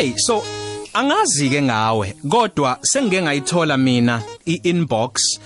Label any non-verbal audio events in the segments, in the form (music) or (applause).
hey so angazi ke ngawe kodwa sengike ngayithola mina i-inbox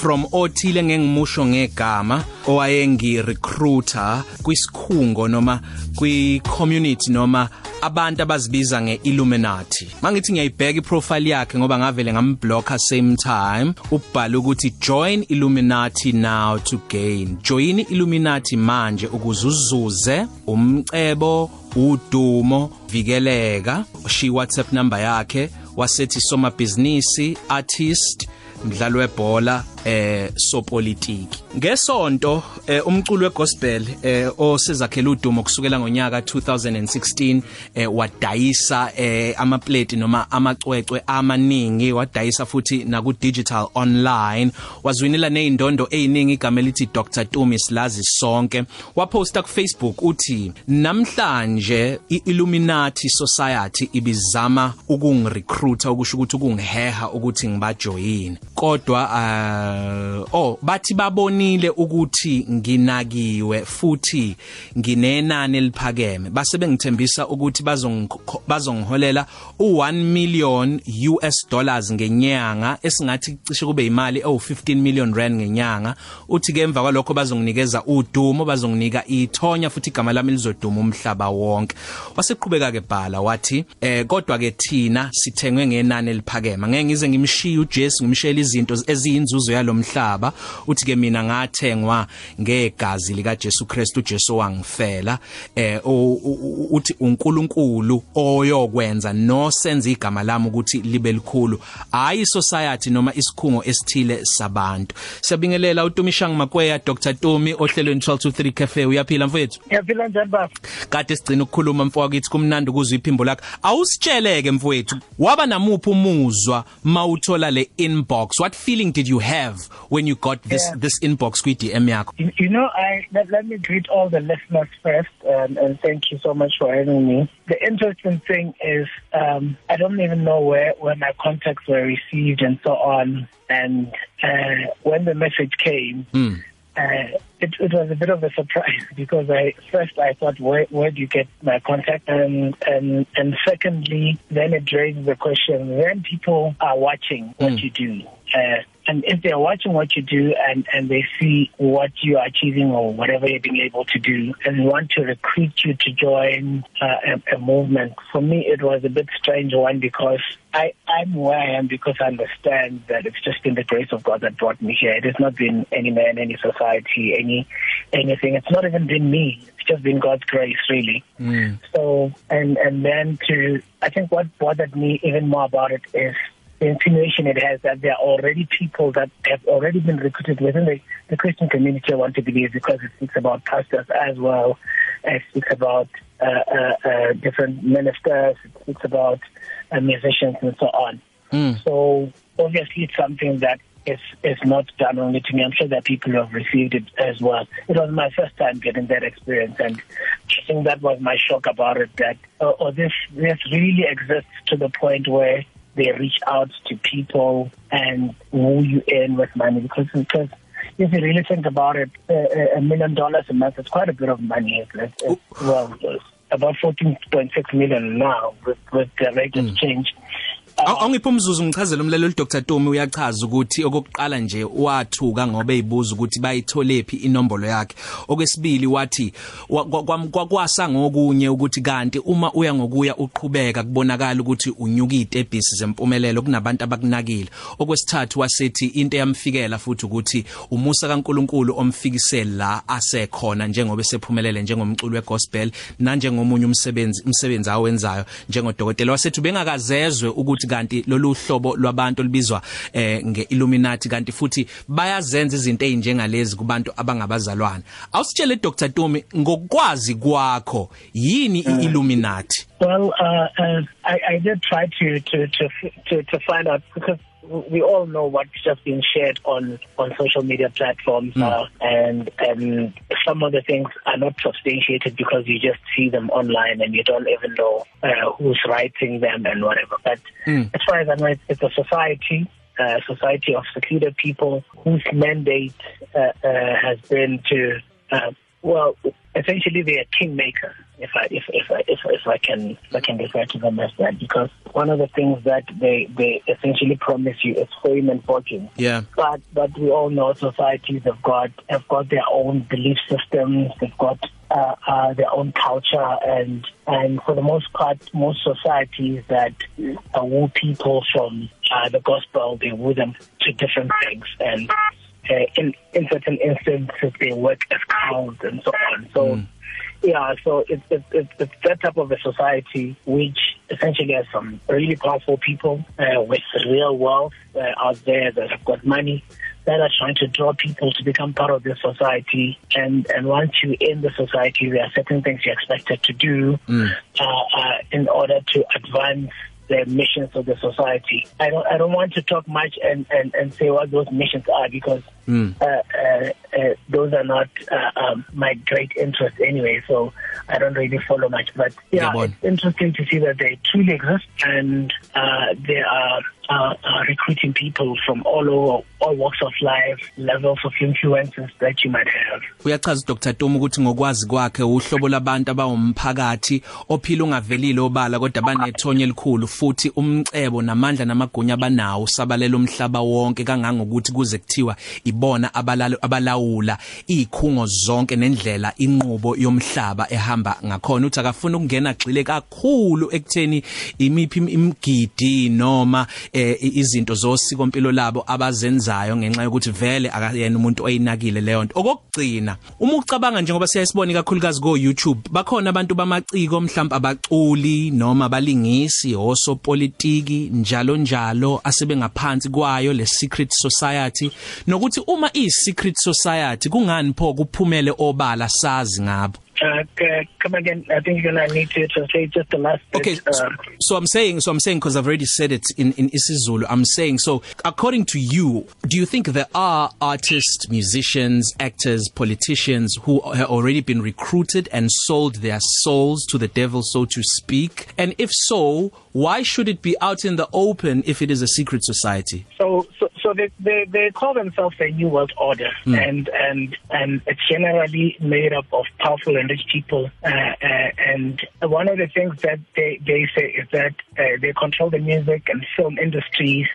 from othile ngengimusho ngegama owayengi recruiter kwisikhungo noma kwi community noma abantu abazibiza ngeIlluminati. Mangithi ngiyayibheka iprofile yakhe ngoba ngavele ngamblocker same time ubhala ukuthi join Illuminati now to gain. Join Illuminati manje ukuze uzuze umcebo udumo vikeleka. Shi WhatsApp number yakhe wasethi soma business artist mdlalo webhola. Eh sopolitiki. Ngesonto eh, umculo wegospel eh, osezakhela udumo kusukela ngonyaka 2016 eh, wadayisa eh, amaplate noma amacwecwe amaningi wadayisa futhi na ku digital online. Wazwinela nezindondo eziningi igama elithi Dr Tumi Silazi sonke. Waposta ku Facebook uthi namhlanje iIlluminati Society ibizama ukungirecruiter ukusho ukuthi ukungiheha ukuthi ngibajoyine. Kodwa uh, oh bathi babonile ukuthi nginakiwe futhi nginenani eliphakeme. Base bengithembisa ukuthi bazongiholela u1 million US dollars ngenyanga esingathi cishe kube imali ewu15 million rand ngenyanga. Uthi ke emva kwalokho bazonginikeza udumo bazonginika ithonya futhi igama lami lizoduma umhlaba wonke. Waseqhubeka ke bhala wathi eh kodwa ke thina sithengwe ngenani eliphakeme. Ngeke ngize ngimshiye uJesu ngimshela izinto eziyinzuzo yalomhlaba uthi ke mina ngathengwa ngegazi lika Jesu Kristu uJesu wangifela eh uthi uNkulunkulu oyokwenza no senza igama lami ukuthi libe likhulu. Hayi society noma isikhungo esithile sabantu. Siyabingelela uTumishangi Makweya Dr. Tumi ohlelweni 1223 cafe. Uyaphila mfowethu? Uyaphila njani baba kade sigcina ukukhuluma mfowethu kumnandi ukuzwa iphimbo lakho awusitsheleke mfowethu waba namuphi umuzwa mawuthola le inbox? What feeling did you have? When you got this yeah. this inbox kwi DM yakho you, you know I let, let me greet all the listeners first um, and thank you so much for having me the interesting thing is um I don't even know where where my contacts were received and so on and uh when the message came mm. uh, it, it was a bit of a surprise (laughs) because I first I thought where where do you get my contact and and and secondly then it raises the question when people are watching what mm. you do uh, and if they're watching what you do and and they see what you are achieving or whatever you're being able to do and want to recruit you to join uh, a, a movement for me it was a bit strange one because I I'm where I am because I understand that it's just been the grace of God that brought me here. It has not been any man any society any anything. It's not even been me. It's just been God's grace really. Mm. so and and then to I think what bothered me even more about it is the insinuation it has that there are already people that have already been recruited within the, the Christian community, I want to believe, because it speaks about pastors as well, it speaks about uh, uh, uh, different ministers, it speaks about uh, musicians and so on. Mm. So obviously it's something that is is not done only to me. I'm sure that people have received it as well. It was my first time getting that experience, and I think that was my shock about it. That uh, oh, this this really exists to the point where they reach out to people and woo you in with money because because if you really think about it, a, a million dollars a month is quite a bit of money. It's, it's, well, it's about 14.6 million now with, with the rate of mm. change. Awungiphi umzuzu ngichazela umlaleli Dr Tumi uyachaza ukuthi okokuqala nje wathuka ngoba ezibuza ukuthi bayitholephi inombolo yakhe. Okwesibili wathi kwakwasa ngokunye ukuthi kanti uma uya ngokuya uqhubeka kubonakala ukuthi unyuka izitebhisi zempumelelo kunabantu abakunakile. Okwesithathu wasethi into eyamfikela futhi ukuthi umusa kaNkuluNkulu omfikise la asekhona njengoba esephumelele njengomculo wegospel na njengomunye umsebenzi umsebenzi awenzayo njengodokotela wasethi bengakazezwe ukuthi kanti lolu hlobo lwabantu libizwa eh ngeIlluminati kanti futhi bayazenza izinto ezinjengalezi kubantu abangabazalwana awusitshele Dr. Tumi ngokwazi kwakho yini iIlluminati? Well uh, uh I I did try to to to to, to find out because we all know what's just been shared on on social media platforms mm. uh, and and some of the things are not substantiated because you just see them online and you don't even know uh, who's writing them and whatever but mm. as far as I know it's, it's a society uh, society of secluded people whose mandate uh, uh, has been to uh, well, essentially they're kingmakers. If I if if I, if, if I can if I can refer to them as that, because one of the things that they they essentially promise you is fame and fortune. Yeah. But but we all know societies have got have got their own belief systems. They've got uh, uh, their own culture, and and for the most part, most societies that uh, woo people from uh, the gospel, they woo them to different things, and uh, in in certain instances, they work as cows and so on. So. Mm. Yeah, so it's it, it, it's that type of a society which essentially has some really powerful people uh, with real wealth uh, out there that have got money that are trying to draw people to become part of this society. And, and once you're in the society, there are certain things you're expected to do mm. uh, uh, in order to advance the missions of the society. I don't I don't want to talk much and, and, and say what those missions are because mm. uh, uh, uh, those are not uh, um, my great interest anyway. So I don't really follow much. But yeah, yeah it's interesting to see that they truly exist and uh, they are uh, uh, recruiting people from all over all walks of life levels of influences that you might have uyachaza Dr Tom ukuthi ngokwazi kwakhe uhlobo labantu abawumphakathi ophila ungavelile obala kodwa banethonya elikhulu futhi umcebo namandla namagunya banawo sabalela umhlaba wonke kangangokuthi kuze kuthiwa ibona abalalo abalawula izikhungo zonke nendlela inqubo yomhlaba ehamba ngakhona. Uthi akafuna ukungena gxile kakhulu ekutheni imiphi imgidi noma eh izinto zosiko impilo labo abazenzayo ngenxa yokuthi vele akayena umuntu oyinakile leyo nto. Okugcina uma ucabanga njengoba siyasibona kakhulukazi go YouTube bakhona abantu bamaciko mhlawumbe abaculi noma balingisi osopolitiki njalo njalo asebengaphansi kwayo le secret society. Nokuthi uma i secret society kungani pho kuphumele obala sazi ngabo Uh, come again. I think you're gonna need to translate just the last. Bit. Okay, so, uh, so I'm saying, so I'm saying, because I've already said it in in isiZulu. I'm saying, so according to you, do you think there are artists, musicians, actors, politicians who have already been recruited and sold their souls to the devil, so to speak? And if so, why should it be out in the open if it is a secret society? So, they, they, they call themselves a new world order, mm. and and and it's generally made up of powerful and rich people. Uh, uh, and one of the things that they they say is that uh, they control the music and film industries.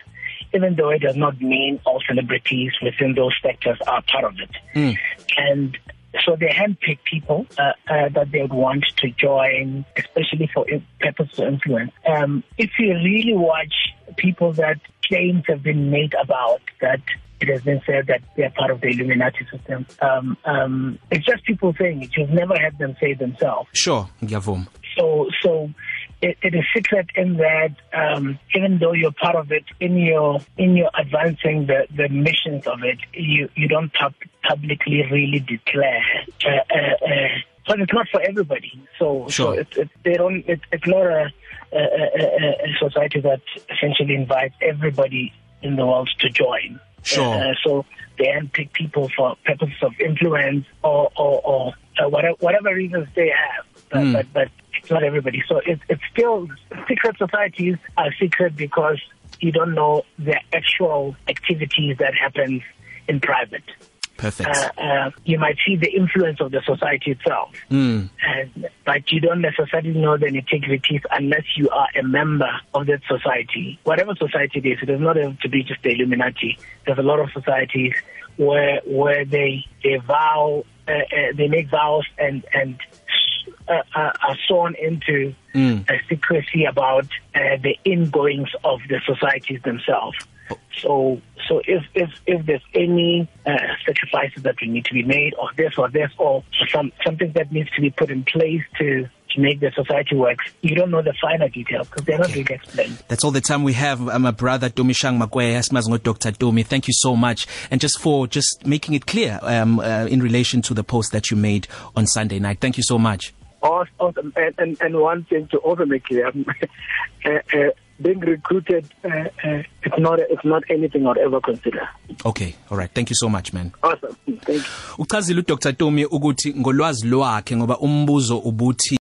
Even though it does not mean all celebrities within those sectors are part of it. Mm. And so they handpick people uh, uh, that they would want to join, especially for purposes of influence. Um, if you really watch people that claims have been made about that it has been said that they are part of the Illuminati system. Um, um, it's just people saying it. You've never had them say themselves. Sure, Gavum. So, so it, it is secret in that um, even though you're part of it, in your in your advancing the, the missions of it, you you don't pub- publicly really declare. Uh, uh, uh, but it's not for everybody. So, sure. so it, it, they don't. It, it's not a, a, a, a society that essentially invites everybody in the world to join. Sure. Uh, so they handpick people for purposes of influence or or, or uh, whatever whatever reasons they have. But, mm. but but it's not everybody. So it, it's still secret societies are secret because you don't know the actual activities that happen in private. Perfect. Uh, uh, you might see the influence of the society itself, mm. and, but you don't necessarily know the nitty-gritties unless you are a member of that society. Whatever society it is, it does not have to be just the Illuminati. There's a lot of societies where where they they vow, uh, uh, they make vows and and uh, uh, are sworn into mm. secrecy about uh, the ingoings of the societies themselves. So, so if if if there's any uh, sacrifices that need to be made, or this or this, or some something that needs to be put in place to to make the society work, you don't know the finer details because they're not okay. really explained. That's all the time we have. I'm a brother Domishang Magwe, as Dr. Domi. Thank you so much, and just for just making it clear um, uh, in relation to the post that you made on Sunday night. Thank you so much. Awesome, and and, and one thing to also make clear. (laughs) uh, uh, being recruited uh, uh, it's not it's not anything I'd ever consider. Okay, all right. Thank you so much man. Awesome. Thank you. Uchazile uDr Tomi ukuthi ngolwazi lwakhe ngoba umbuzo ubuthi